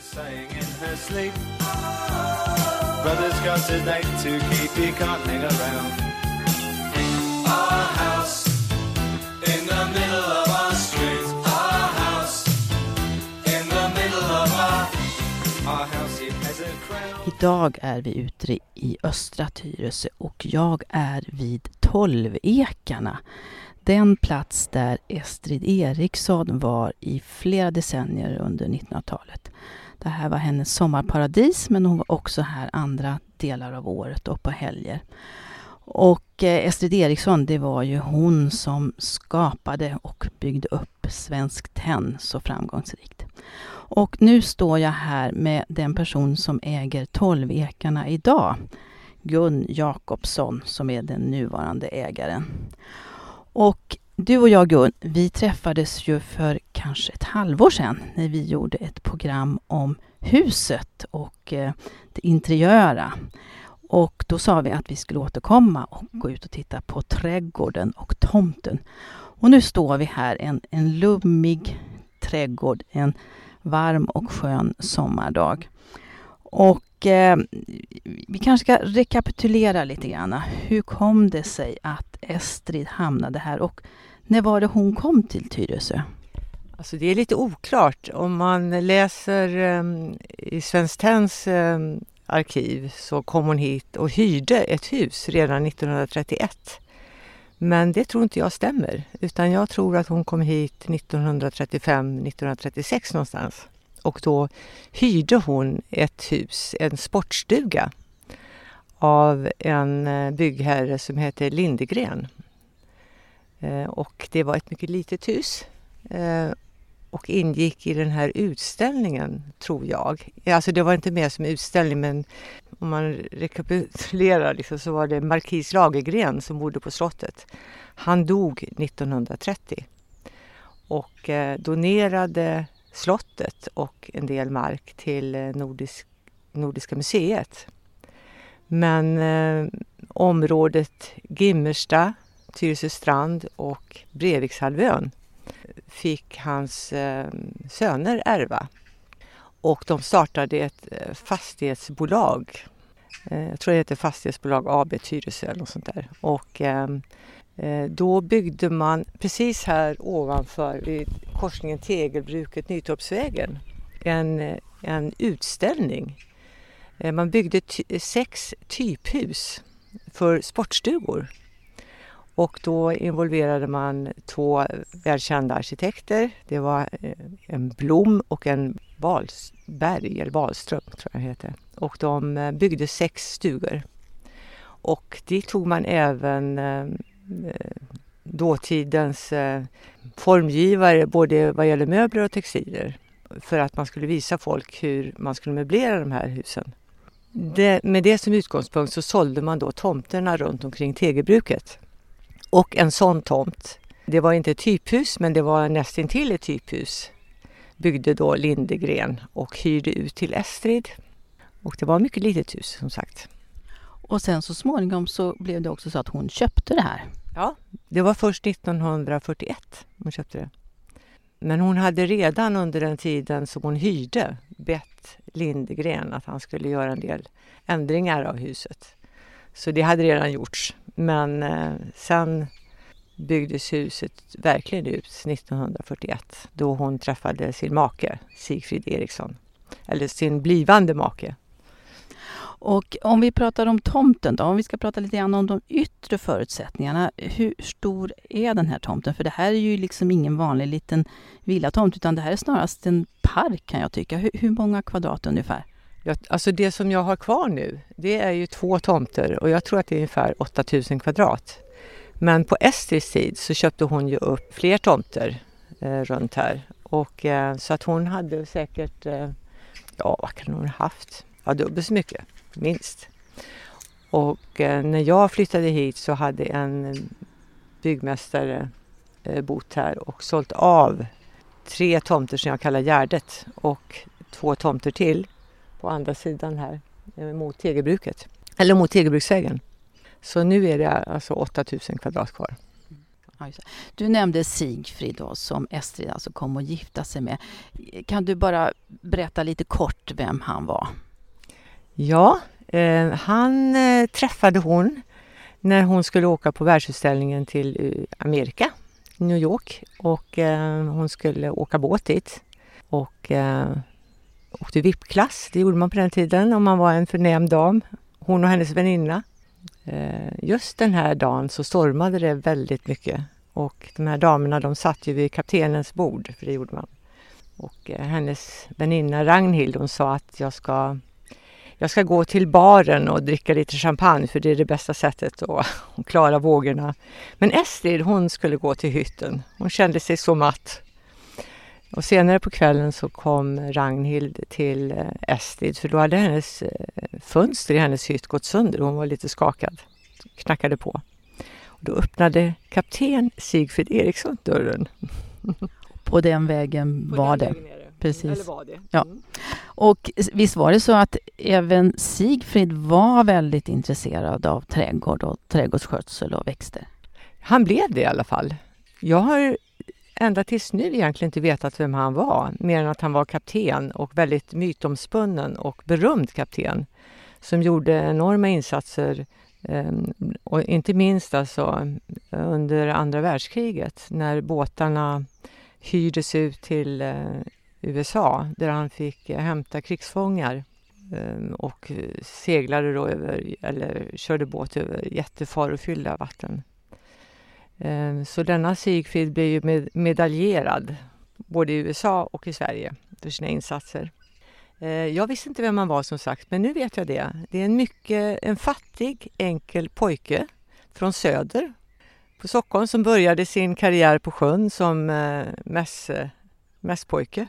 saying in her sleep. Brother's got a date to keep, he can't hang around. Our house in the middle of our street. Our house in the middle of our, our house, it has a crown. Idag är vi ute i östra Tyresö och jag är vid Tolvekarna. Den plats där Estrid Eriksson var i flera decennier under 1900-talet. Det här var hennes sommarparadis men hon var också här andra delar av året och på helger. Och eh, Estrid Eriksson, det var ju hon som skapade och byggde upp Svensk Tenn så framgångsrikt. Och nu står jag här med den person som äger Tolvekarna idag. Gun Jakobsson som är den nuvarande ägaren. Och du och jag Gun, vi träffades ju för kanske ett halvår sedan när vi gjorde ett program om huset och eh, det interiöra. Och då sa vi att vi skulle återkomma och gå ut och titta på trädgården och tomten. Och nu står vi här, en, en lummig trädgård, en varm och skön sommardag. Och eh, vi kanske ska rekapitulera lite grann. Hur kom det sig att Estrid hamnade här och när var det hon kom till Tyresö? Alltså det är lite oklart. Om man läser um, i Svenskt Tenns um, ehm, arkiv så kom hon hit och hyrde ett hus redan 1931. Men det tror inte jag stämmer, utan jag tror att hon kom hit 1935-1936 någonstans. Och då hyrde hon ett hus, en sportstuga, av en eh, byggherre som heter Lindegren. Eh, och det var ett mycket litet hus eh, och ingick i den här utställningen, tror jag. Alltså det var inte med som utställning men om man rekapitulerar liksom, så var det Markis Lagergren som bodde på slottet. Han dog 1930 och donerade slottet och en del mark till Nordisk, Nordiska museet. Men eh, området Gimmersta, Tyresö strand och Brevikshalvön fick hans eh, söner ärva. Och de startade ett eh, fastighetsbolag. Eh, jag tror det heter Fastighetsbolag AB Tyresö eller något sånt där. Och eh, eh, då byggde man precis här ovanför vid korsningen Tegelbruket Nytorpsvägen en, en utställning. Eh, man byggde eh, sex typhus för sportstugor och då involverade man två välkända arkitekter. Det var eh, en Blom och en Wahlberg, eller Wahlström tror jag heter. Och de byggde sex stugor. Och dit tog man även dåtidens formgivare både vad gäller möbler och textilier för att man skulle visa folk hur man skulle möblera de här husen. Det, med det som utgångspunkt så sålde man då tomterna runt omkring tegelbruket. Och en sån tomt, det var inte ett typhus men det var nästintill ett typhus, byggde då Lindegren och hyrde ut till Estrid. Och det var ett mycket litet hus som sagt. Och sen så småningom så blev det också så att hon köpte det här. Ja, det var först 1941 hon köpte det. Men hon hade redan under den tiden som hon hyrde bett Lindegren att han skulle göra en del ändringar av huset. Så det hade redan gjorts. Men eh, sen byggdes huset verkligen ut 1941 då hon träffade sin make Sigfrid Eriksson. Eller sin blivande make. Och om vi pratar om tomten då, om vi ska prata lite grann om de yttre förutsättningarna. Hur stor är den här tomten? För det här är ju liksom ingen vanlig liten villatomt utan det här är snarast en park kan jag tycka. Hur, hur många kvadrat ungefär? Jag, alltså det som jag har kvar nu, det är ju två tomter och jag tror att det är ungefär 8000 kvadrat. Men på Estris tid så köpte hon ju upp fler tomter eh, runt här. Och, eh, så att hon hade säkert, eh, ja vad kan hon ha haft? Ja, dubbelt så mycket, minst. Och eh, när jag flyttade hit så hade en byggmästare eh, bott här och sålt av tre tomter som jag kallar Gärdet och två tomter till på andra sidan här eh, mot Tegelbruket, eller mot Tegelbruksvägen. Så nu är det alltså 8000 kvadrat kvar. Du nämnde Sigfrid då, som Estrid alltså kom att gifta sig med. Kan du bara berätta lite kort vem han var? Ja, eh, han eh, träffade hon när hon skulle åka på världsutställningen till eh, Amerika, New York. Och eh, hon skulle åka båt dit. Och eh, åkte VIP-klass, det gjorde man på den tiden om man var en förnäm dam. Hon och hennes väninna. Eh, just den här dagen så stormade det väldigt mycket. Och de här damerna de satt ju vid kaptenens bord, för det gjorde man. Och eh, hennes väninna Ragnhild hon sa att jag ska jag ska gå till baren och dricka lite champagne för det är det bästa sättet att klara vågorna. Men Estrid hon skulle gå till hytten. Hon kände sig så matt. Och senare på kvällen så kom Ragnhild till eh, Estrid för då hade hennes eh, fönster i hennes hytt gått sönder och hon var lite skakad. Knackade på. Och då öppnade kapten Sigfrid Eriksson dörren. På den vägen var det. Precis. Eller var det. Ja. Mm. Och visst var det så att även Sigfrid var väldigt intresserad av trädgård och trädgårdsskötsel och växter? Han blev det i alla fall. Jag har ända tills nu egentligen inte vetat vem han var, mer än att han var kapten och väldigt mytomspunnen och berömd kapten som gjorde enorma insatser ehm, och inte minst alltså under andra världskriget när båtarna hyrdes ut till eh, USA där han fick eh, hämta krigsfångar ehm, och eh, seglade då över, eller körde båt över jättefarofyllda vatten. Ehm, så denna Sigfrid blev ju medaljerad både i USA och i Sverige för sina insatser. Ehm, jag visste inte vem han var som sagt, men nu vet jag det. Det är en mycket en fattig, enkel pojke från söder på Stockholm som började sin karriär på sjön som eh, mäss, mässpojke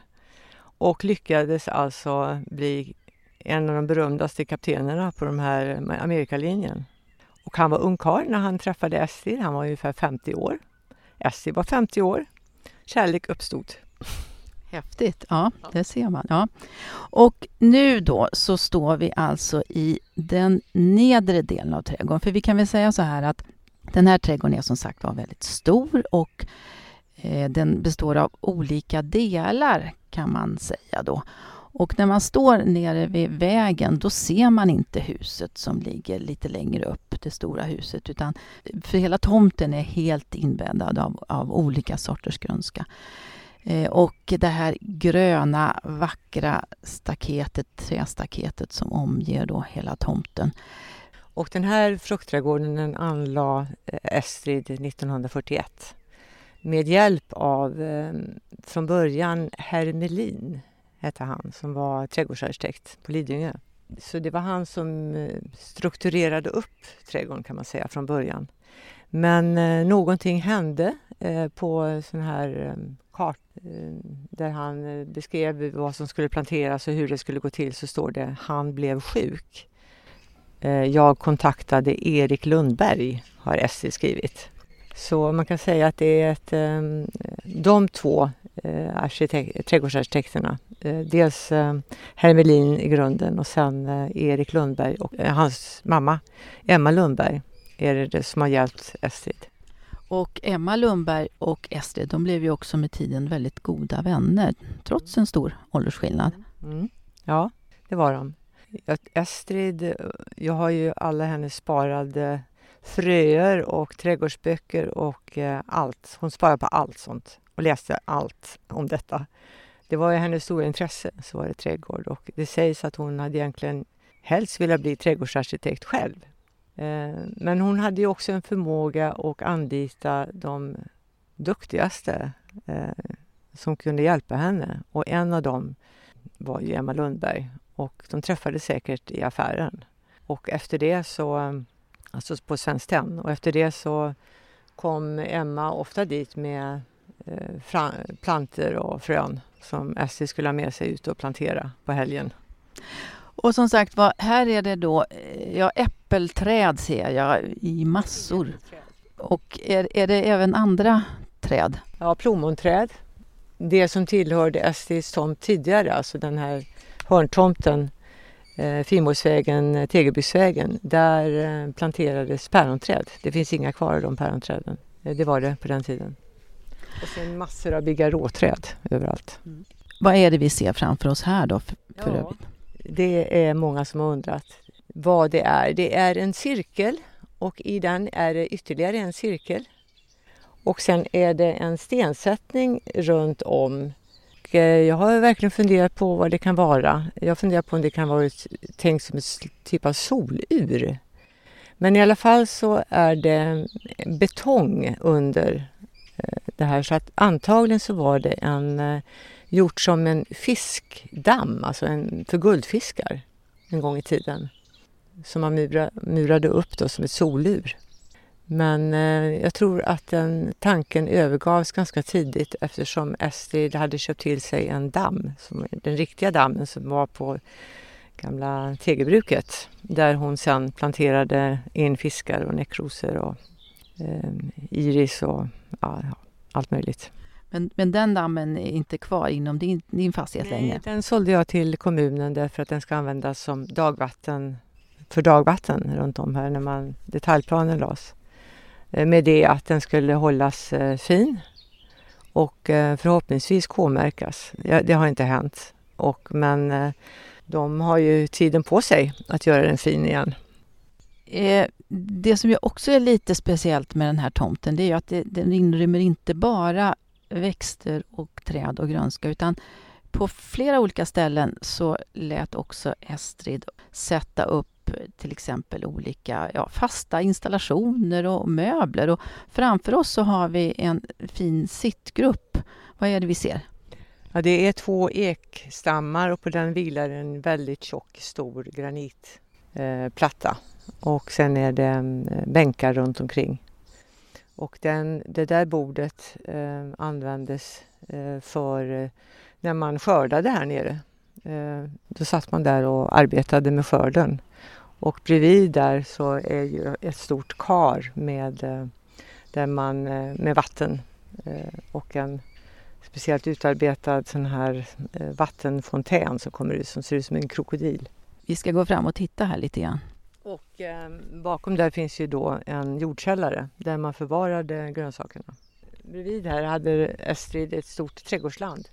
lyckades alltså bli en av de berömdaste kaptenerna på de här Amerikalinjen. Och han var ungkarl när han träffade Estrid. Han var ungefär 50 år. Estrid var 50 år. Kärlek uppstod. Häftigt, ja det ser man. Ja. Och nu då så står vi alltså i den nedre delen av trädgården. För vi kan väl säga så här att den här trädgården är som sagt var väldigt stor och eh, den består av olika delar kan man säga då. Och när man står nere vid vägen då ser man inte huset som ligger lite längre upp, det stora huset. Utan för hela tomten är helt inbäddad av, av olika sorters grönska. Eh, och det här gröna, vackra staketet, trästaketet som omger då hela tomten. Och den här fruktträdgården den anlade Estrid 1941 med hjälp av eh, från början Hermelin hette han som var trädgårdsarkitekt på Lidingö. Så det var han som eh, strukturerade upp trädgården kan man säga från början. Men eh, någonting hände på sån här kart där han beskrev vad som skulle planteras och hur det skulle gå till så står det han blev sjuk. Jag kontaktade Erik Lundberg har SC skrivit. Så man kan säga att det är ett, de två arkitek- trädgårdsarkitekterna Eh, dels eh, Hermelin i grunden och sen eh, Erik Lundberg och hans mamma Emma Lundberg är det som har hjälpt Estrid. Och Emma Lundberg och Estrid de blev ju också med tiden väldigt goda vänner trots en stor åldersskillnad. Mm. Ja, det var de. Estrid, jag har ju alla hennes sparade fröer och trädgårdsböcker och eh, allt. Hon sparade på allt sånt och läste allt om detta det var ju hennes stora intresse, så var det trädgård. Och det sägs att hon hade egentligen helst velat bli trädgårdsarkitekt själv. Eh, men hon hade ju också en förmåga att anlita de duktigaste eh, som kunde hjälpa henne. Och en av dem var ju Emma Lundberg. Och de träffades säkert i affären. Och efter det så, eh, alltså på Svenskt Tenn, och efter det så kom Emma ofta dit med eh, planter och frön som SJ skulle ha med sig ut och plantera på helgen. Och som sagt var, här är det då eh, ja, äppelträd ser jag i massor. Och är, är det även andra träd? Ja, plommonträd. Det som tillhörde SJs tomt tidigare, alltså den här hörntomten eh, Fimåsvägen, Tegelbysvägen, där eh, planterades päronträd. Det finns inga kvar av de päronträden. Eh, Det var det på den tiden. Och sen massor av bigarråträd överallt. Vad är det vi ser framför oss här då? För, för Ja. övrigt? Det är många som har undrat vad det är. Det är en cirkel och i den är det ytterligare en cirkel. Och sen är det en stensättning runt om. Och, eh, Jag har verkligen funderat på vad det kan vara. Jag funderar på om det kan vara ett- tänkt som en typ av solur. Men i alla fall så är det eh, betong under eh, det här så att antagligen så var det en gjort som en fiskdamm, alltså en, för guldfiskar en gång i tiden. Som man murade upp då som ett solur. Men eh, jag tror att den tanken övergavs ganska tidigt eftersom Estrid hade köpt till sig en damm, som, den riktiga dammen som var på gamla tegelbruket. Där hon sedan planterade in fiskar och näckrosor och eh, iris och ja, allt möjligt. Men, men den dammen är inte kvar inom din, din fastighet Nej, längre? den sålde jag till kommunen därför att den ska användas som dagvatten för dagvatten runt om här när man detaljplanen lades. Eh, med det att den skulle hållas eh, fin och eh, förhoppningsvis K-märkas. Det har inte hänt. Och, men de har ju tiden på sig att göra den fin igen. Det som ju också är lite speciellt med den här tomten det är ju att den inrymmer inte bara växter och träd och grönska utan på flera olika ställen så lät också Estrid sätta upp till exempel olika ja, fasta installationer och möbler. Och framför oss så har vi en fin sittgrupp. Vad är det vi ser? Ja, det är två ekstammar och på den vilar en väldigt tjock stor granitplatta. Eh, och sen är det mm, bänkar runt omkring. Och den, det där bordet eh, användes eh, för eh, när man skördade här nere. Eh, då satt man där och arbetade med skörden. Och bredvid där så är ju ett stort kar med, eh, där man, eh, med vatten eh, och en speciellt utarbetad sån här vattenfontän som kommer ut som ser ut som en krokodil. Vi ska gå fram och titta här lite grann. Och eh, bakom där finns ju då en jordkällare där man förvarade grönsakerna. Bredvid här hade Estrid ett stort trädgårdsland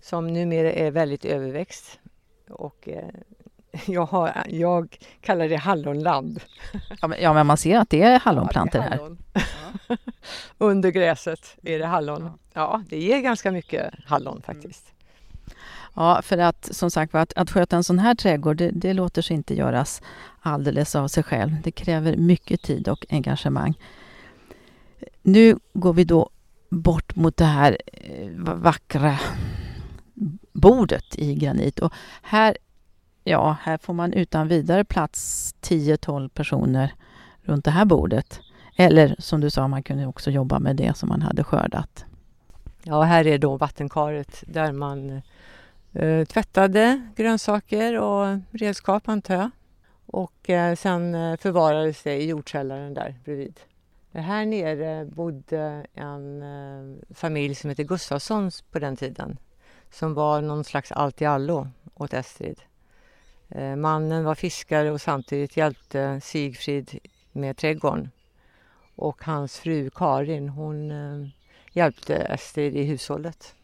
som numera är väldigt överväxt. Och eh, jag, har, jag kallar det hallonland. Ja men, ja, men man ser att det är Ja, hallonplantor det är här. hallon. Under gräset är det hallon. Ja, det ger ganska mycket hallon faktiskt. Ja, för att som sagt att, att sköta en sån här trädgård, det, det låter sig inte göras alldeles av sig själv. Det kräver mycket tid och engagemang. Nu går vi då bort mot det här eh, va- vackra bordet i granit och här, ja, här får man utan vidare plats 10-12 personer runt det här bordet. Eller som du sa, man kunde också jobba med det som man hade skördat. Ja, här är då vattenkaret där man eh, tvättade grönsaker och redskap antar jag. Och eh, sen eh, förvarades det i jordkällaren där bredvid. Här nere bodde en eh, familj som hette Gustafssons på den tiden. Som var någon slags allt i allo åt Estrid. Eh, mannen var fiskare och samtidigt hjälpte Sigfrid med trädgården. Och hans fru Karin hon eh, hjälpte Estrid i hushållet.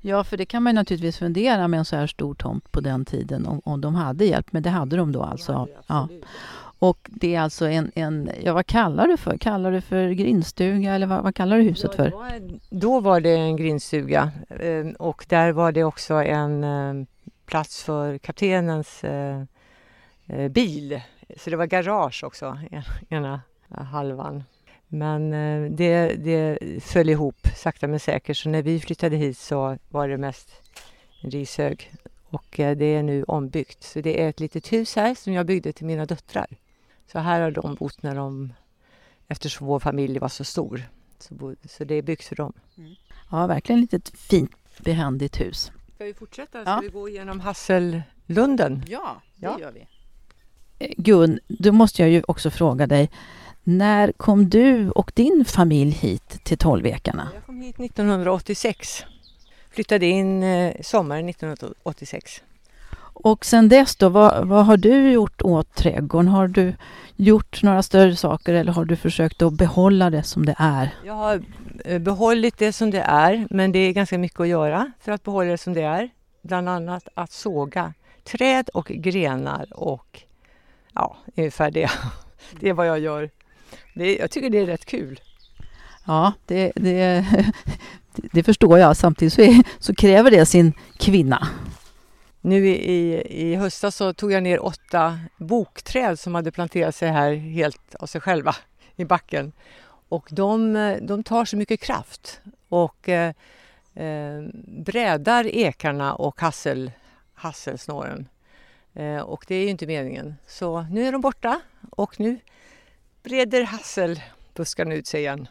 Ja, för det kan man naturligtvis fundera med en så här stor tomt på den tiden om, om de hade hjälp, men det hade de då alltså. Ja. Och det är alltså en, en, ja vad kallar du för? Kallar du för grindstuga eller vad, vad kallar du huset Ja, för? då, då var det en grindstuga eh, och där var det också en plats för kaptenens eh, eh, bil. Så det var garage också, ena halvan. Men eh, det, det föll ihop sakta men säkert så när vi flyttade hit så var det mest en rishög. Och eh, det är nu ombyggt. Så det är ett litet hus här som jag byggde till mina döttrar. Så här har de bott när de, eftersom vår familj var så stor. Så, bo, så det är byggt för dem. Mm. Ja, verkligen ett litet fint behändigt hus. Ska vi fortsätta? Ja. vi gå igenom Hassellunden? Ja, det Ja. gör vi. Gun, då måste jag ju också fråga dig. När kom du och din familj hit till Tolvekarna? Jag kom hit 1986. Flyttade in eh, sommaren 1986. Och sen dess då, vad, vad har du gjort åt trädgården? Har du gjort några större saker eller har du försökt att behålla det som det är? Jag har eh, behållit det som det är, men det är ganska mycket att göra för att behålla det som det är. Bland annat att såga träd och grenar och ja, ungefär det. Det är vad jag gör. Det, jag tycker det är rätt kul. Ja, det, det, det förstår jag. Samtidigt så, är, så kräver det sin kvinna. Nu i, i, höstas så tog jag ner åtta bokträd som hade planterat sig här helt av sig själva i backen. Och de, de tar så mycket kraft och eh, eh, brädar ekarna och hassel, hasselsnåren. Eh, och det är ju inte meningen. Så nu är de borta och nu breder hasselbuskarna ut sig igen.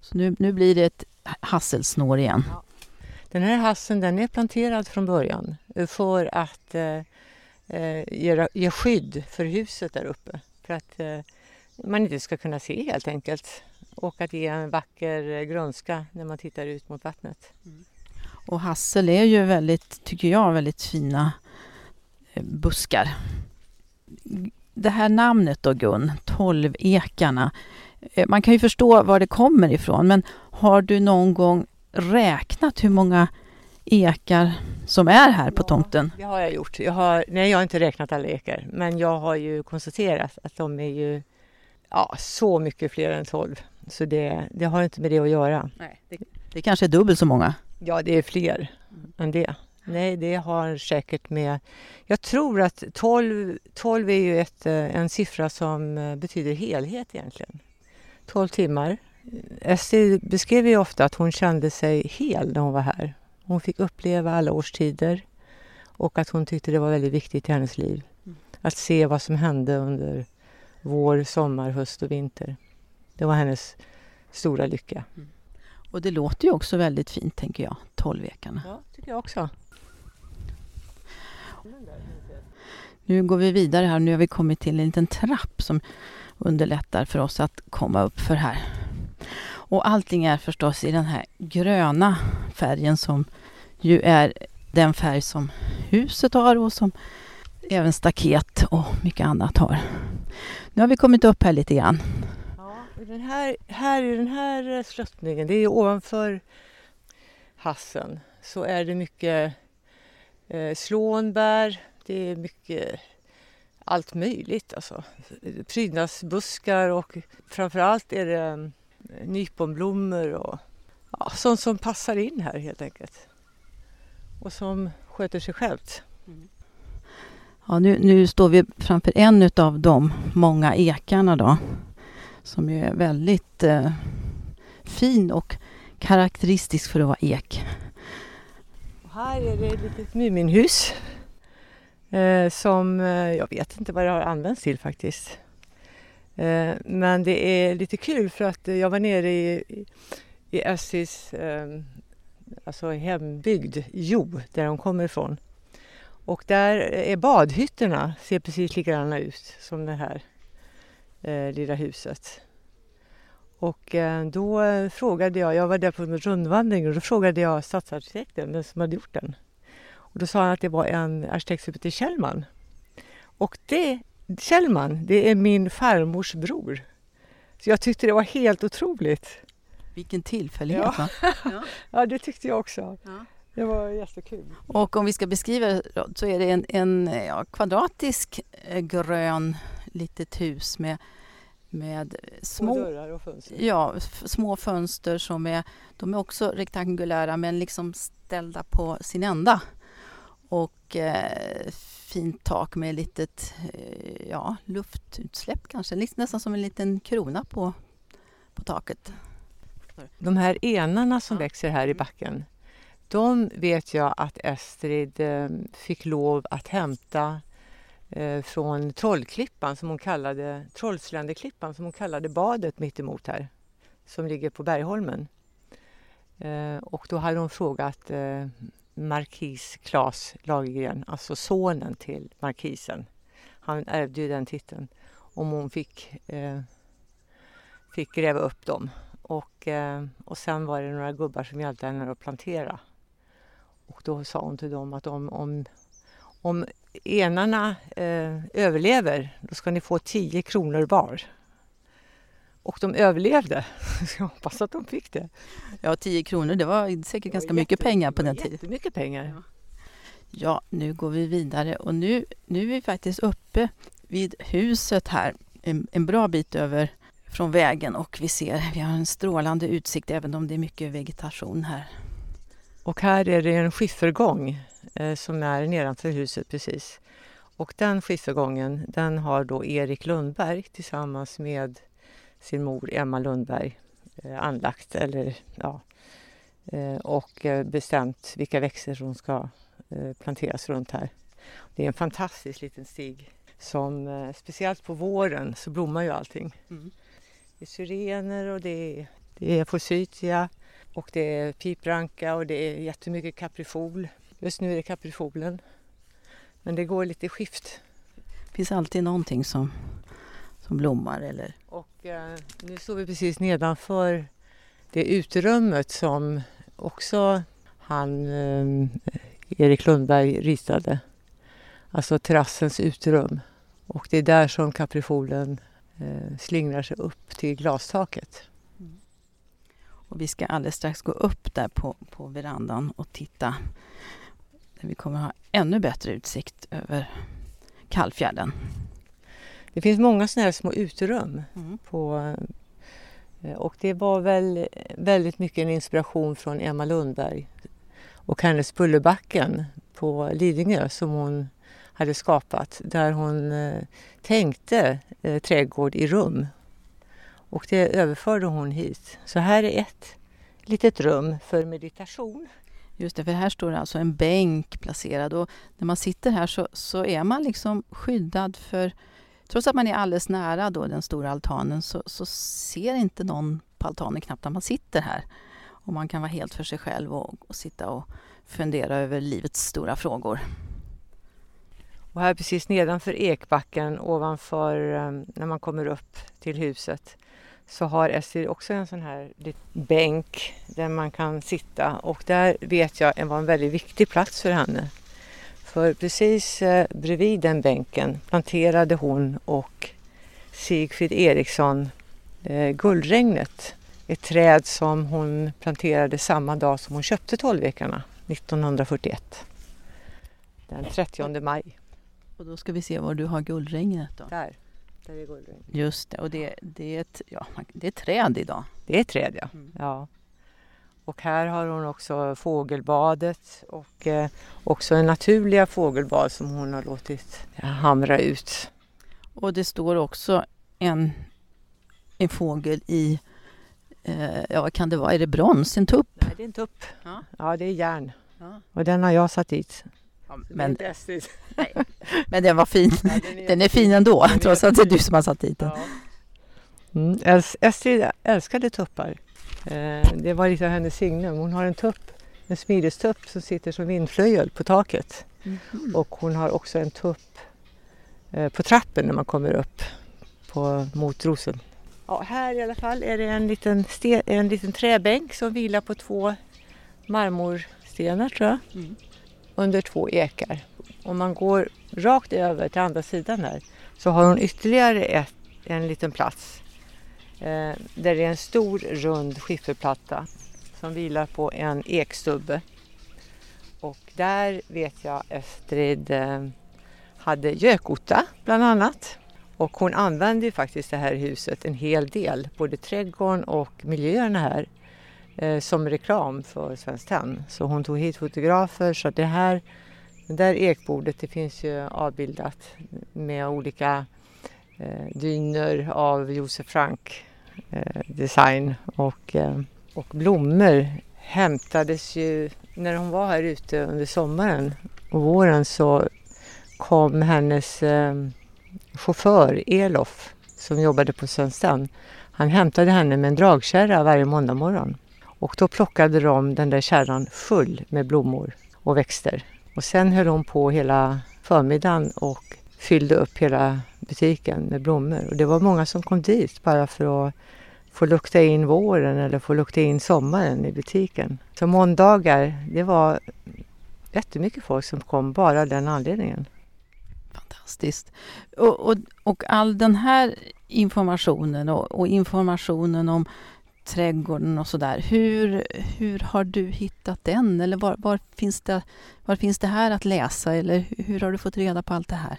Så nu, nu blir det ett hasselsnår igen. Den här hasseln den är planterad från början eh, för att eh, eh ge, ge skydd för huset där uppe. För att eh, man inte ska kunna se helt enkelt. Och att ge en vacker eh, grönska när man tittar ut mot vattnet. Mm. Och hassel är ju väldigt, tycker jag, väldigt fina buskar. Det här namnet då Gun, Tolvekarna. Man kan ju förstå var det kommer ifrån men har du någon gång räknat hur många ekar som är här på Ja. tomten? Det har jag gjort. Jag har, nej, jag har inte räknat alla ekar. Men jag har ju konstaterat att de är ju ja, så mycket fler än 12. Så det, det har inte med det att göra. Nej, det, det kanske är dubbelt så många. Ja, det är fler än det. Nej, det har säkert med... Jag tror att 12, 12 är ju ett, eh, en siffra som eh, betyder helhet egentligen. 12 timmar. Estrid beskrev ju ofta att hon kände sig hel när hon var här. Hon fick uppleva alla årstider och att hon tyckte det var väldigt viktigt i hennes liv. Att se vad som hände under vår, sommar, höst och vinter. Det var hennes stora lycka. Och det låter ju också väldigt fint tänker jag, Tolvekarna. Ja, tycker jag också. Nu går vi vidare här. Nu har vi kommit till en liten trapp som underlättar för oss att komma upp för här. Och allting är förstås i den här gröna färgen som ju är den färg som huset har och som även staket och mycket annat har. Nu har vi kommit upp här lite grann. Ja, den här, här i den här sluttningen, det är ju ovanför hassen, så är det mycket eh, slånbär, det är mycket allt möjligt. Alltså. Prydnadsbuskar och framförallt är det mm, nyponblommor och ja, sånt som passar in här helt enkelt. Och som sköter sig självt. Ja, nu, nu står vi framför en av de många ekarna då. Som ju är väldigt eh, fin och karaktäristisk för att vara ek. Och här är det ett litet Muminhus. Eh, som eh, jag vet inte vad det har använts till faktiskt. Eh, men det är lite kul för att jag var nere i, i, Essis ehm, alltså hembygd, Jo, där de kommer ifrån. Och där är badhytterna, ser precis likadana ut som det här eh, lilla huset. Och eh, då frågade jag, jag var där på en rundvandring och då frågade jag stadsarkitekten vem som hade gjort den. Och då sa han att det var en arkitekt som hette Kjellman. Och det, Kjellman, det är min farmors bror. Så jag tyckte det var helt otroligt. Vilken tillfällighet Ja. va? Ja, det tyckte jag också. Ja. Det var jättekul. Och om vi ska beskriva det så är det en, en ja, kvadratisk eh, grön litet hus med, med Små små, dörrar och fönster. ja, små fönster som är, de är också rektangulära men liksom ställda på sin ända. Och eh, fint tak med litet eh, ja, luftutsläpp kanske, nästan som en liten krona på, på taket. De här enarna som Ja. växer här i backen, de vet jag att Estrid eh, fick lov att hämta eh, från Trollklippan som hon kallade, Trollsländeklippan som hon kallade badet mittemot här, som ligger på Bergholmen. Och då hade hon frågat markis Claes Lagergren, alltså sonen till markisen. Han ärvde ju den titeln. Om hon fick, eh, fick gräva upp dem. Och, eh, och sen var det några gubbar som hjälpte henne att plantera. Och då sa hon till dem att om, om, om enarna eh, överlever, då ska ni få 10 kronor var. Och de överlevde. Så jag hoppas att de fick det. Ja, 10 kronor, det var säkert ganska mycket pengar på den tiden. Jättemycket pengar. Ja. Ja, nu går vi vidare och nu, nu är vi faktiskt uppe vid huset här, en, en bra bit över från vägen och vi ser, vi har en strålande utsikt även om det är mycket vegetation här. Och här är det en skiffergång eh, som är nedanför huset precis. Och den skiffergången den har då Erik Lundberg tillsammans med sin mor Emma Lundberg eh, anlagt eller ja, eh, och eh, bestämt vilka växter som ska planteras runt här. Det är en fantastisk liten stig som speciellt på våren så blommar ju allting. Mm. Det är syrener och det är, det är forsythia och det är pipranka och det är jättemycket kaprifol. Just nu är det kaprifolen. Men det går lite skift. Det finns alltid någonting som, som blommar eller Och Eh, nu står vi precis nedanför det uterummet som också han, eh, Erik Lundberg ritade. Alltså terrassens uterum. Och det är där som kaprifolen eh, slingrar sig upp till glastaket. Och vi ska alldeles strax gå upp där på, på verandan och titta. Där vi kommer ha ännu bättre utsikt över Kallfjärden. Det finns många sådana här små uterum. På, eh, och det var väl väldigt mycket en inspiration från Emma Lundberg och hennes Bullerbacken på Lidingö som hon hade skapat där hon eh, tänkte eh, trädgård i rum. Och det överförde hon hit. Så här är ett litet rum för meditation. Just det, för här står det alltså en bänk placerad och när man sitter här så, så är man liksom skyddad för Trots att man är alldeles nära då den stora altanen så, så ser inte någon på altanen knappt när man sitter här. Och man kan vara helt för sig själv och, och sitta och fundera över livets stora frågor. Och här precis nedanför ekbacken ovanför eh, när man kommer upp till huset så har Estrid också en sån här bänk där man kan sitta och där vet jag var en väldigt viktig plats för henne. För precis eh, bredvid den bänken planterade hon och Sigfrid Eriksson eh, guldregnet. Ett träd som hon planterade samma dag som hon köpte tolvekarna 1941. Den 30 maj. Och då ska vi se var du har guldregnet då. Där, där är guldregn. Just det, och det, det, är ett, ja, det är ett träd idag. Det är ett träd ja. Mm. ja. Och här har hon också fågelbadet och eh, också en naturliga fågelbad som hon har låtit hamra ut. Och det står också en, en fågel i, eh, ja vad kan det vara, är det brons, en tupp? Nej, det är en tupp. Ja. Ja, det är järn. Ja. Och den har jag satt dit. Men, Det är Estrid. men den var fin. Ja, Den är fin ändå, Den är trots att det är du som har satt dit den. Ja. Mm, Estrid älskade tuppar. Eh, det var lite av hennes signum. Hon har en tupp, en smidestupp som sitter som vindflöjel på taket. Mhm. Och hon har också en tupp eh, på trappen när man kommer upp på, mot rosen. Ja, här i alla fall är det en liten, ste- en liten träbänk som vilar på två marmorstenar tror jag, Mm. under två ekar. Om man går rakt över till andra sidan där så har hon ytterligare ett, en liten plats Eh, där det är en stor rund skifferplatta som vilar på en ekstubbe. Och där vet jag Estrid eh, hade gökotta bland annat. Och hon använde ju faktiskt det här huset en hel del, både trädgården och miljöerna här, eh, som reklam för Svenskt Tenn. Så hon tog hit fotografer så det här, det där ekbordet det finns ju avbildat med olika eh, dyner av Josef Frank Eh, design och, eh, och blommor hämtades ju när hon var här ute under sommaren och våren så kom hennes eh, chaufför Elof som jobbade på Svenskt Han hämtade henne med en dragkärra varje måndag morgon. Och då plockade de den där kärran full med blommor och växter. Och sen höll hon på hela förmiddagen och fyllde upp hela butiken med blommor. Och det var många som kom dit bara för att få lukta in våren eller få lukta in sommaren i butiken. Så måndagar, det var jättemycket folk som kom bara av den anledningen. Fantastiskt. Och, och, och all den här informationen och, och informationen om trädgården och sådär. Hur, hur har du hittat den? Eller var, var, finns det, var finns det här att läsa? Eller hur har du fått reda på allt det här?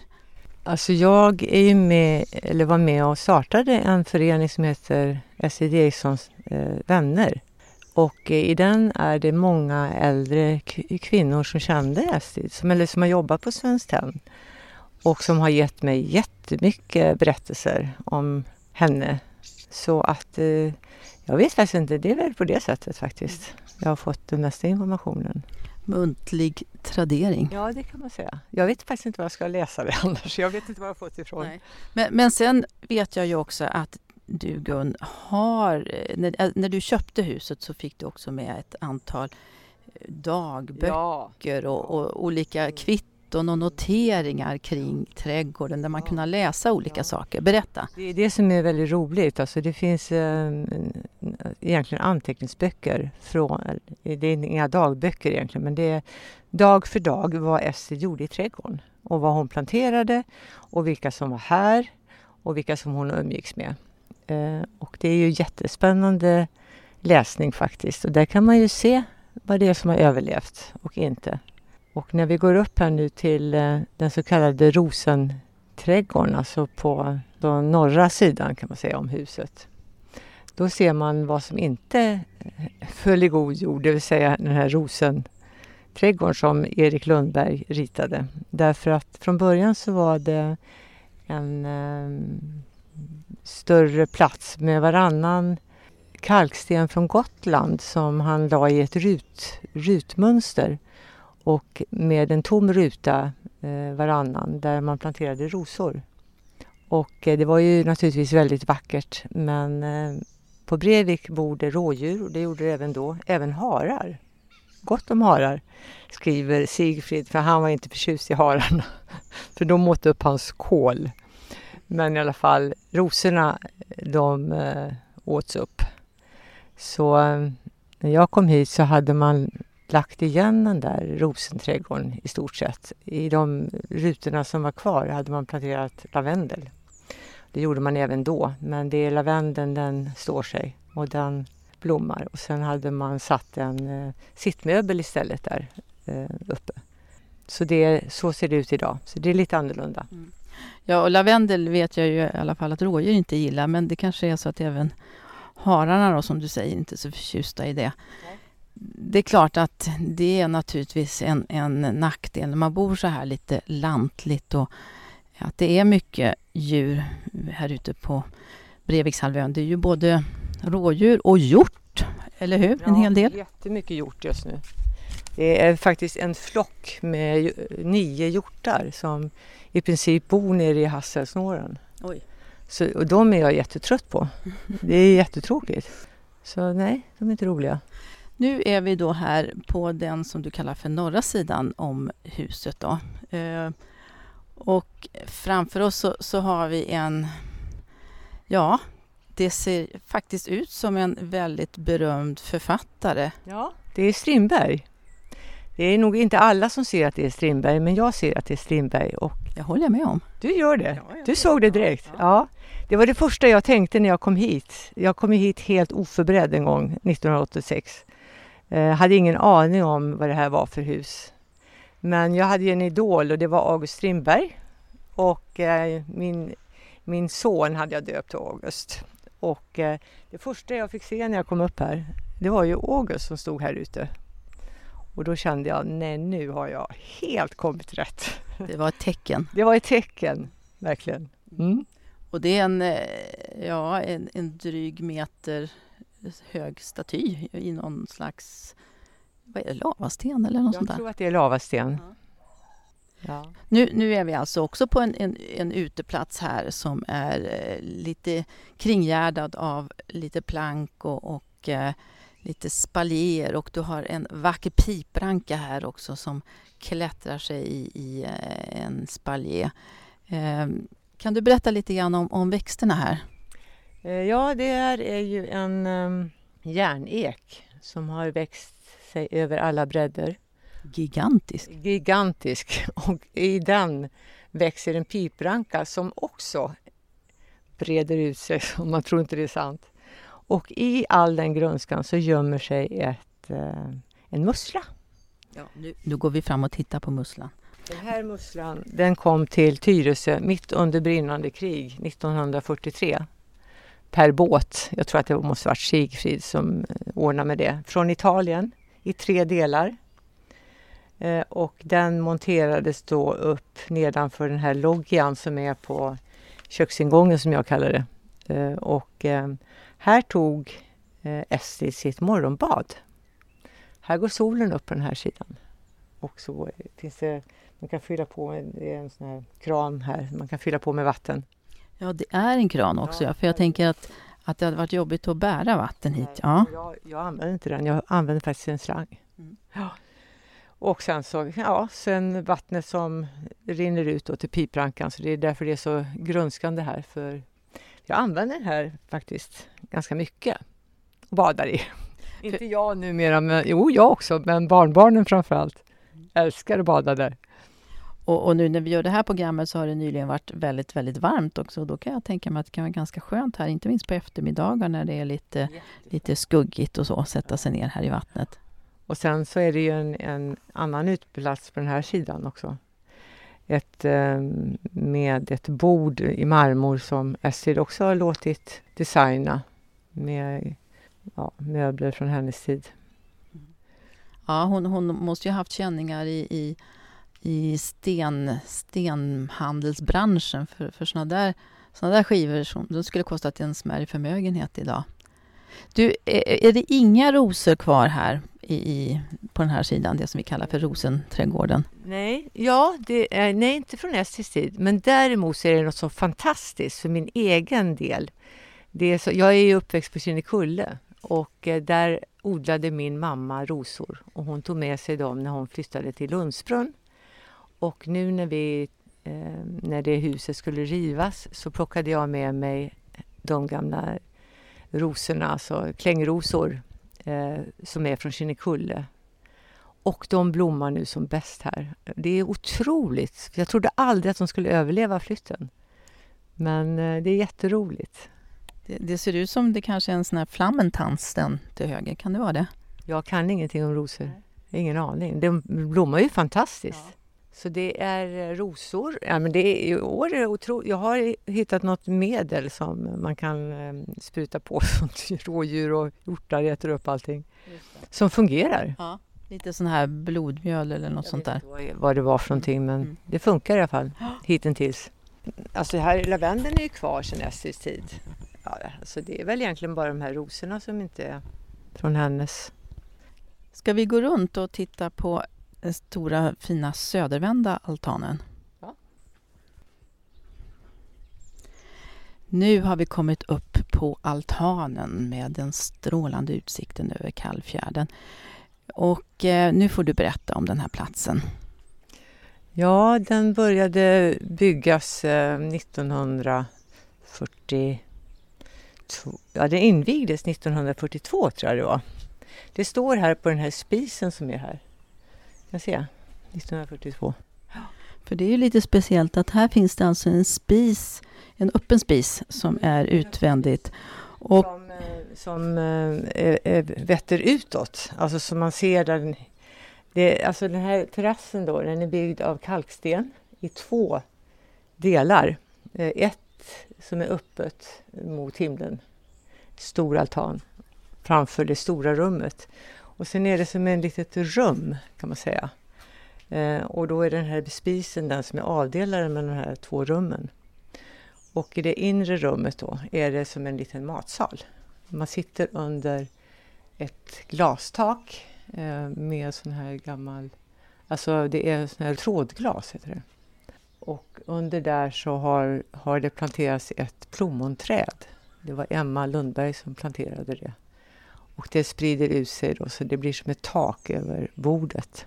Alltså jag är ju med, eller var med och startade en förening som heter Estrid Erikssons eh, vänner. Och eh, i den är det många äldre kvinnor som kände Estrid, som, eller som har jobbat på Svenskt Tenn och som har gett mig jättemycket berättelser om henne. Så att eh, jag vet faktiskt inte, det är väl på det sättet faktiskt. Jag har fått den mesta informationen. Muntlig tradering. Ja, det kan man säga. Jag vet faktiskt inte vad jag ska läsa det annars. Jag vet inte var jag fått ifrån. Men, men sen vet jag ju också att du Gun har, eh, när, eh, när du köpte huset så fick du också med ett antal dagböcker ja. och, och, olika kvitton kvitton och noteringar kring trädgården där man kunde läsa olika saker. Berätta! Det är det som är väldigt roligt. Alltså det finns eh, egentligen anteckningsböcker. Från, det är inga dagböcker egentligen men det är dag för dag vad Ester gjorde i trädgården och vad hon planterade och vilka som var här och vilka som hon umgicks med. Eh, och det är ju jättespännande läsning faktiskt och där kan man ju se vad det är som har överlevt och inte. Och när vi går upp här nu till eh, den så kallade Rosenträdgården, alltså på den norra sidan kan man säga om huset. Då ser man vad som inte eh, föll i god jord, det vill säga den här rosenträdgården som Erik Lundberg ritade. Därför att från början så var det en eh, större plats med varannan kalksten från Gotland som han la i ett rut, rutmönster och med en tom ruta eh, varannan där man planterade rosor. Och eh, det var ju naturligtvis väldigt vackert men eh, på Brevik bor det rådjur och det gjorde det även då, även harar. Gott om harar, skriver Sigfrid, för han var inte förtjust i hararna. för de åt upp hans kål. Men i alla fall, rosorna de eh, åts upp. Så eh, när jag kom hit så hade man lagt igen den där rosenträdgården i stort sett. I de rutorna som var kvar hade man planterat lavendel. Det gjorde man även då, men det är lavendeln den står sig och den blommar. Och sen hade man satt en eh, sittmöbel istället där eh, uppe. Så, det, så ser det ut idag, så det är lite annorlunda. Mm. Ja, och lavendel vet jag ju i alla fall att rådjur inte gillar, men det kanske är så att även hararna då, som du säger, inte är så förtjusta i det. Nej det är klart att det är naturligtvis en, en nackdel när man bor så här lite lantligt och att det är mycket djur här ute på Brevikshalvön. Det är ju både rådjur och hjort, eller hur? En ja, hel del. jättemycket hjort just nu. Det är faktiskt en flock med nio hjortar som i princip bor nere i hasselsnåren. Oj. Så, och de är jag jättetrött på. Det är jättetråkigt. Så nej, de är inte roliga. Nu är vi då här på den som du kallar för norra sidan om huset. Då. Eh, och framför oss så, så, har vi en... Ja, det ser faktiskt ut som en väldigt berömd författare. Ja, det är Strindberg. Det är nog inte alla som ser att det är Strindberg, men jag ser att det är Strindberg. Och jag håller med om. Du gör det? Ja, du såg det direkt? Ja. ja. Det var det första jag tänkte när jag kom hit. Jag kom hit helt oförberedd en gång 1986. Eh, hade ingen aning om vad det här var för hus. Men jag hade en idol och det var August Strindberg. Och eh, min, min son hade jag döpt till August. Och eh, det första jag fick se när jag kom upp här, det var ju August som stod här ute. Och då kände jag, nej nu har jag helt kommit rätt. Det var ett tecken. Det var ett tecken, verkligen. Mm. Och det är en, eh, ja, en, en dryg meter hög staty i någon slags vad är det, lavasten eller något Jag sånt där? tror att det är lavasten. Ja. Ja. Nu, nu är vi alltså också på en, en, en uteplats här som är eh, lite kringgärdad av lite plank och, och eh, lite spaljer och du har en vacker pipranka här också som klättrar sig i, i eh, en spalje. Eh, kan du berätta lite grann om, om växterna här? Eh, ja, det här är ju en um, järnek som har växt sig över alla bredder. Gigantisk. Gigantisk. Och i den växer en pipranka som också breder ut sig, så man tror inte det är sant. Och i all den grönskan så gömmer sig ett, eh, en mussla. Ja, nu, nu går vi fram och tittar på musslan. Den här musslan den kom till Tyresö mitt under brinnande krig 1943 per båt. Jag tror att det måste varit Sigfrid som eh, ordnade med det. Från Italien i tre delar. Eh, och den monterades då upp nedanför den här loggian som är på köksingången som jag kallar det. Eh, och här tog Estrid sitt morgonbad. Här går solen upp på den här sidan. Och så finns det, man kan fylla på, med, det är en sån här kran här, man kan fylla på med vatten. Ja, det är en kran också, ja, för jag tänker att, att det hade varit jobbigt att bära vatten hit. Ja. Jag, jag använder inte den, jag använder faktiskt en slang. Mm. Ja. Och sen så, ja, sen vattnet som rinner ut då till piprankan, så det är därför det är så grönskande här. För jag använder den här faktiskt ganska mycket och badar i. Inte jag numera, men jo, jag också, men barnbarnen framför allt älskar att bada där. Och, och, nu när vi gör det här programmet så har det nyligen varit väldigt, väldigt varmt också. Då kan jag tänka mig att det kan vara ganska skönt här, inte minst på eftermiddagar när det är lite, lite skuggigt och så, sätta sig ner här i vattnet. Och sen så är det ju en, en annan utplats på den här sidan också. Ett, eh, med ett bord i marmor som Estrid också har låtit designa med ja, möbler från hennes tid. Ja, hon, hon måste ju ha haft känningar i, i i sten, stenhandelsbranschen. För, för såna där, såna där skivor som, de skulle kostat en smärre förmögenhet idag. Du, är, är det inga rosor kvar här i, i, på den här sidan, det som vi kallar för rosenträdgården? Nej, ja, det är, nej inte från Estis tid. Men däremot så är det något så fantastiskt för min egen del. Det är så, jag är ju uppväxt på Kinnekulle och eh, där odlade min mamma rosor och hon tog med sig dem när hon flyttade till Lundsbrunn och nu när, vi, eh, när det huset skulle rivas så plockade jag med mig de gamla rosorna, alltså klängrosor eh, som är från Kinnekulle. Och de blommar nu som bäst här. Det är otroligt. Jag trodde aldrig att de skulle överleva flytten. Men eh, det är jätteroligt. Det, det, ser ut som det kanske är en sån här flammentans den till höger. Kan det vara det? Jag kan ingenting om rosor. Ingen aning. De blommar ju fantastiskt. Ja. Så det är rosor. Ja, men det är, I år är det otro, Jag har hittat något medel som man kan eh, spruta på så rådjur och hjortar äter upp allting. Som fungerar. Ja, lite sån här blodmjöl eller något jag sånt där. Jag vet inte vad det var för någonting men mm. det funkar i alla fall hittills. Alltså här, lavendeln är ju kvar sedan Estrids tid. Ja, alltså det är väl egentligen bara de här rosorna som inte är från hennes. Ska vi gå runt och titta på den stora fina södervända altanen. Ja. Nu har vi kommit upp på altanen med den strålande utsikten över Kallfjärden. Och eh, nu får du berätta om den här platsen. Ja, den började byggas eh, 1942. Ja, den invigdes 1942 tror jag det var. Det står här på den här spisen som är här. Jag ser, 1942. För det är ju lite speciellt att här finns det alltså en spis, en öppen spis som är utvändigt. Och som eh, som äh, vetter utåt, alltså som man ser där det, alltså den här terrassen då, den är byggd av kalksten i två delar. Ett som är öppet mot himlen, stor altan framför det stora rummet och sen är det som ett litet rum kan man säga. Eh, och då är den här spisen den som är avdelaren med de här två rummen. Och i det inre rummet då är det som en liten matsal. Man sitter under ett glastak eh, med sån här gammal, alltså det är sån här trådglas heter det. Och under där så har, har det planterats ett plommonträd. Det var Emma Lundberg som planterade det. Och det sprider ut sig då, så det blir som ett tak över bordet.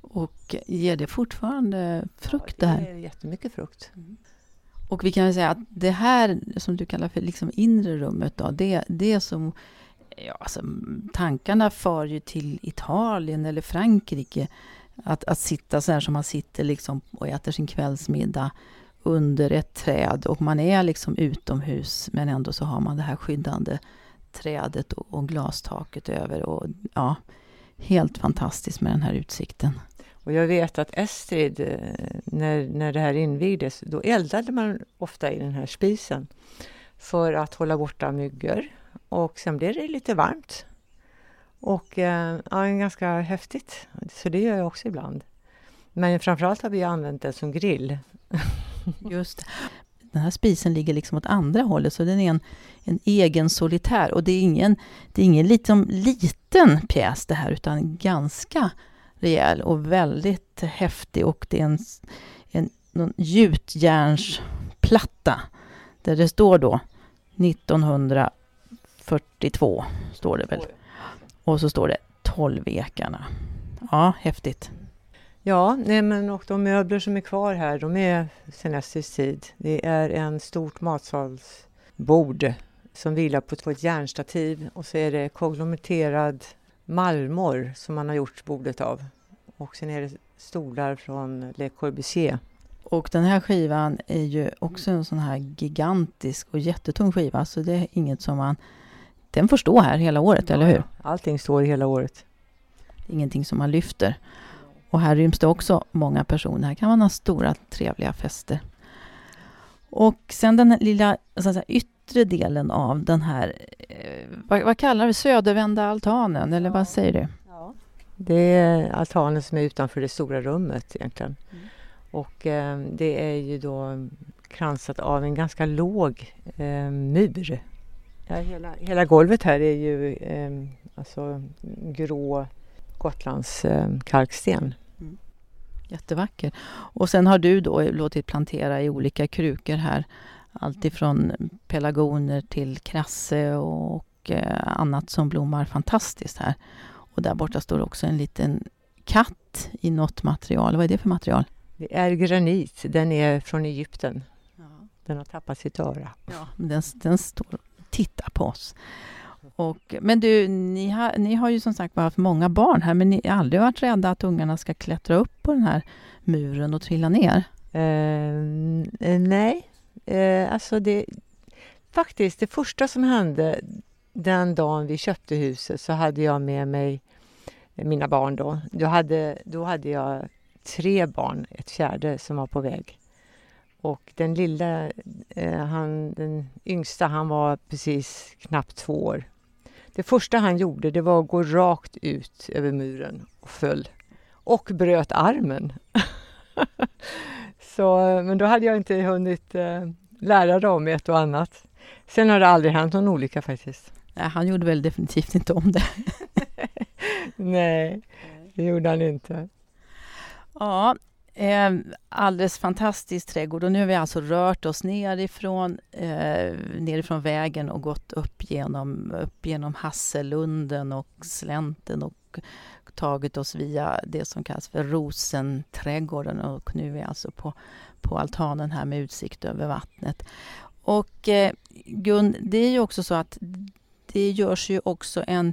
Och ger det fortfarande frukt ja, det där? Det jättemycket frukt. Mm. Och vi kan säga att det här som du kallar för liksom inre rummet, då, det, det som Ja, alltså, tankarna far ju till Italien eller Frankrike. Att, att sitta så här som man sitter liksom och äter sin kvällsmiddag under ett träd och man är liksom utomhus men ändå så har man det här skyddande trädet och, och glastaket över. Och, ja, helt fantastiskt med den här utsikten. Och jag vet att Estrid, eh, när, när det här invigdes, då eldade man ofta i den här spisen för att hålla borta myggor. Och sen blev det lite varmt. Och eh, ja, ganska häftigt. Så det gör jag också ibland. Men framförallt har vi använt det som grill. Just Den här spisen ligger liksom åt andra hållet, så den är en, en egen solitär. Och det är ingen, det är ingen liksom, liten pjäs det här, utan ganska rejäl och väldigt häftig. Och det är en, en någon gjutjärnsplatta där det står då 1942, står det väl. Och så står det 12 ekarna. Ja, häftigt. Ja, nej men och de möbler som är kvar här, de är sedan Estrids tid. Det är en stort matsalsbord som vilar på ett järnstativ och så är det konglomererad marmor som man har gjort bordet av. Och sen är det stolar från Le Corbusier. Och den här skivan är ju också en sån här gigantisk och jättetung skiva, så det är inget som man... Den får stå här hela året, ja, eller hur? Allting står hela året. Ingenting som man lyfter. Och här ryms det också många personer. Här kan man ha stora trevliga fester. Och sen den lilla säga, yttre delen av den här, eh, vad, vad, kallar du södervända altanen, eller vad säger du? Ja. Det är altanen som är utanför det stora rummet egentligen. Mm. Och eh, det är ju då kransat av en ganska låg eh, mur. Ja, hela, hela golvet här är ju eh, alltså grå Gotlands eh, kalksten. Mm. Jättevacker. Och sen har du då låtit plantera i olika krukor här. Allt ifrån pelargoner till krasse och eh, annat som blommar fantastiskt här. Och där borta står också en liten katt i något material. Vad är det för material? Det är granit. Den är från Egypten. Den har tappat sitt öra. Ja, den, den står och tittar på oss. Och, men du, ni har, ni har ju som sagt haft många barn här, men ni har aldrig varit rädda att ungarna ska klättra upp på den här muren och trilla ner? Uh, nej, uh, alltså det... Faktiskt, det första som hände den dagen vi köpte huset så hade jag med mig mina barn då. Då hade, då hade jag tre barn, ett fjärde som var på väg. Och den lilla, eh, han, den yngsta, han var precis knappt två år. Det första han gjorde det var att gå rakt ut över muren och föll. Och bröt armen. Så, men då hade jag inte hunnit eh, lära dem ett och annat. Sen har det aldrig hänt någon olycka faktiskt. Nej, han gjorde väl definitivt inte om det. Nej, det gjorde han inte. Ja, Eh, alldeles fantastisk trädgård och nu har vi alltså rört oss nerifrån, eh, nerifrån vägen och gått upp genom, upp genom Hasselunden och slänten och tagit oss via det som kallas för Rosenträdgården och nu är vi alltså på, på altanen här med utsikt över vattnet. Och eh, Gun, det är ju också så att det görs ju också en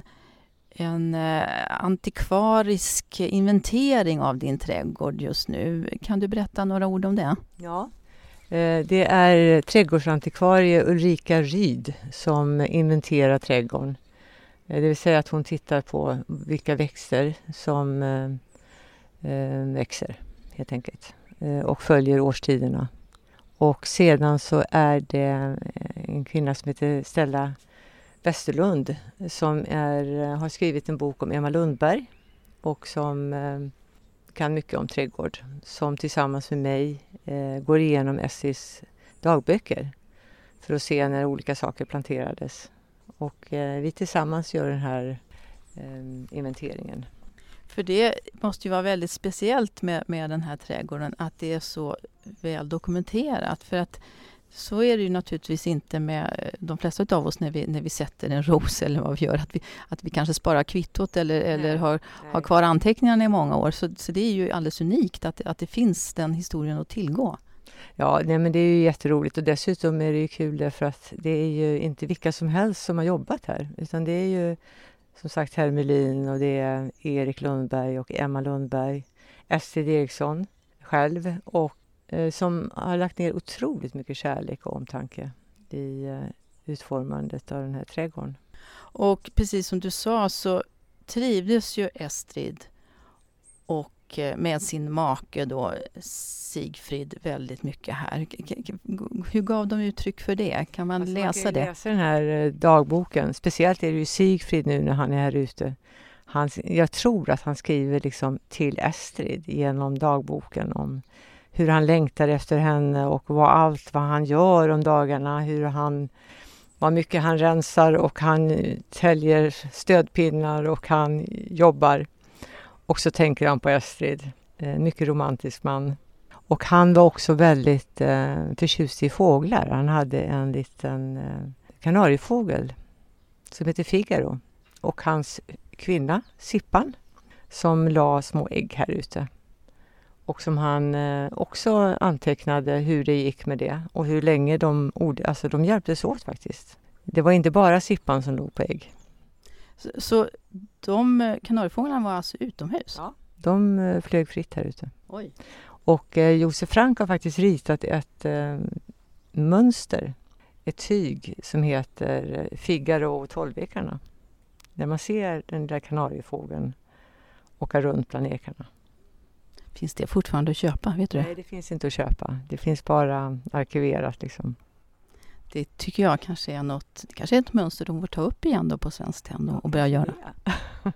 en eh, antikvarisk inventering av din trädgård just nu. Kan du berätta några ord om det? Ja, eh, det är trädgårdsantikvarie Ulrika Ryd som inventerar trädgården. Eh, det vill säga att hon tittar på vilka växter som växer helt enkelt och följer årstiderna. Och sedan så är det en kvinna som heter Stella Westerlund som är, har skrivit en bok om Emma Lundberg och som eh, kan mycket om trädgård. Som tillsammans med mig eh, går igenom Essis dagböcker för att se när olika saker planterades. Och eh, vi tillsammans gör den här inventeringen. För det måste ju vara väldigt speciellt med, med den här trädgården att det är så väl dokumenterat. För att så är det ju naturligtvis inte med de flesta av oss när vi, när vi sätter en ros eller vad vi gör. Att vi, att vi kanske sparar kvittot eller, eller har, har kvar anteckningarna i många år. Så, så det är ju alldeles unikt att, att det finns den historien att tillgå. Ja, nej, men det är ju jätteroligt och dessutom är det ju kul därför att det är ju inte vilka som helst som har jobbat här utan det är ju som sagt Hermelin och det är Erik Lundberg och Emma Lundberg, Estrid Eriksson själv och eh, som har lagt ner otroligt mycket kärlek och omtanke i eh, utformandet av den här trädgården. Och precis som du sa så trivdes ju Estrid och eh, med sin make då Sigfrid väldigt mycket här. Hur gav de uttryck för det? Kan man alltså läsa man kan det? läsa den här eh, dagboken. Speciellt är det ju Sigfrid nu när han är här ute. Han, jag tror att han skriver liksom till Estrid genom dagboken om hur han längtar efter henne och vad allt vad han gör om dagarna, hur han vad mycket han rensar och han täljer stödpinnar och han jobbar. Och så tänker han på Estrid, eh, mycket romantisk man. Och han var också väldigt eh, förtjust i fåglar. Han hade en liten eh, kanariefågel som heter Figaro. Och hans kvinna, Sippan, som la små ägg här ute. Och som han eh, också antecknade hur det gick med det och hur länge de, alltså de hjälptes åt faktiskt. Det var inte bara Sippan som låg på ägg. Så, så de kanariefåglarna var alltså utomhus? Ja, de eh, flög fritt här ute. Oj. Och eh, Josef Frank har faktiskt ritat ett eh, mönster, ett tyg som heter Figaro och tolvekarna. Där man ser den där kanariefågeln åka runt bland ekarna. Finns det fortfarande att köpa? Vet du Nej, det finns inte att köpa. Det finns bara arkiverat. Liksom. Det tycker jag kanske är något, kanske är ett mönster de får ta upp igen då på Svenskt Tenn och, och börja göra.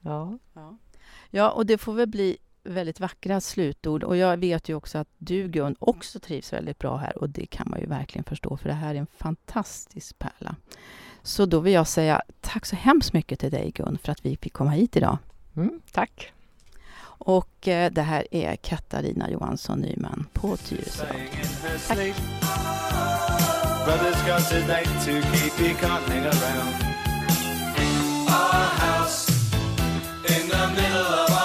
ja. ja. Ja, och det får väl bli väldigt vackra slutord. Och jag vet ju också att du Gun också trivs väldigt bra här och det kan man ju verkligen förstå för det här är en fantastisk pärla. Så då vill jag säga tack så hemskt mycket till dig Gun för att vi fick komma hit idag. Mm, tack! Och eh, det här är Katarina Johansson Nyman på Tyresö. Tack! Brothers got to keep can't hang around. Our house in the middle of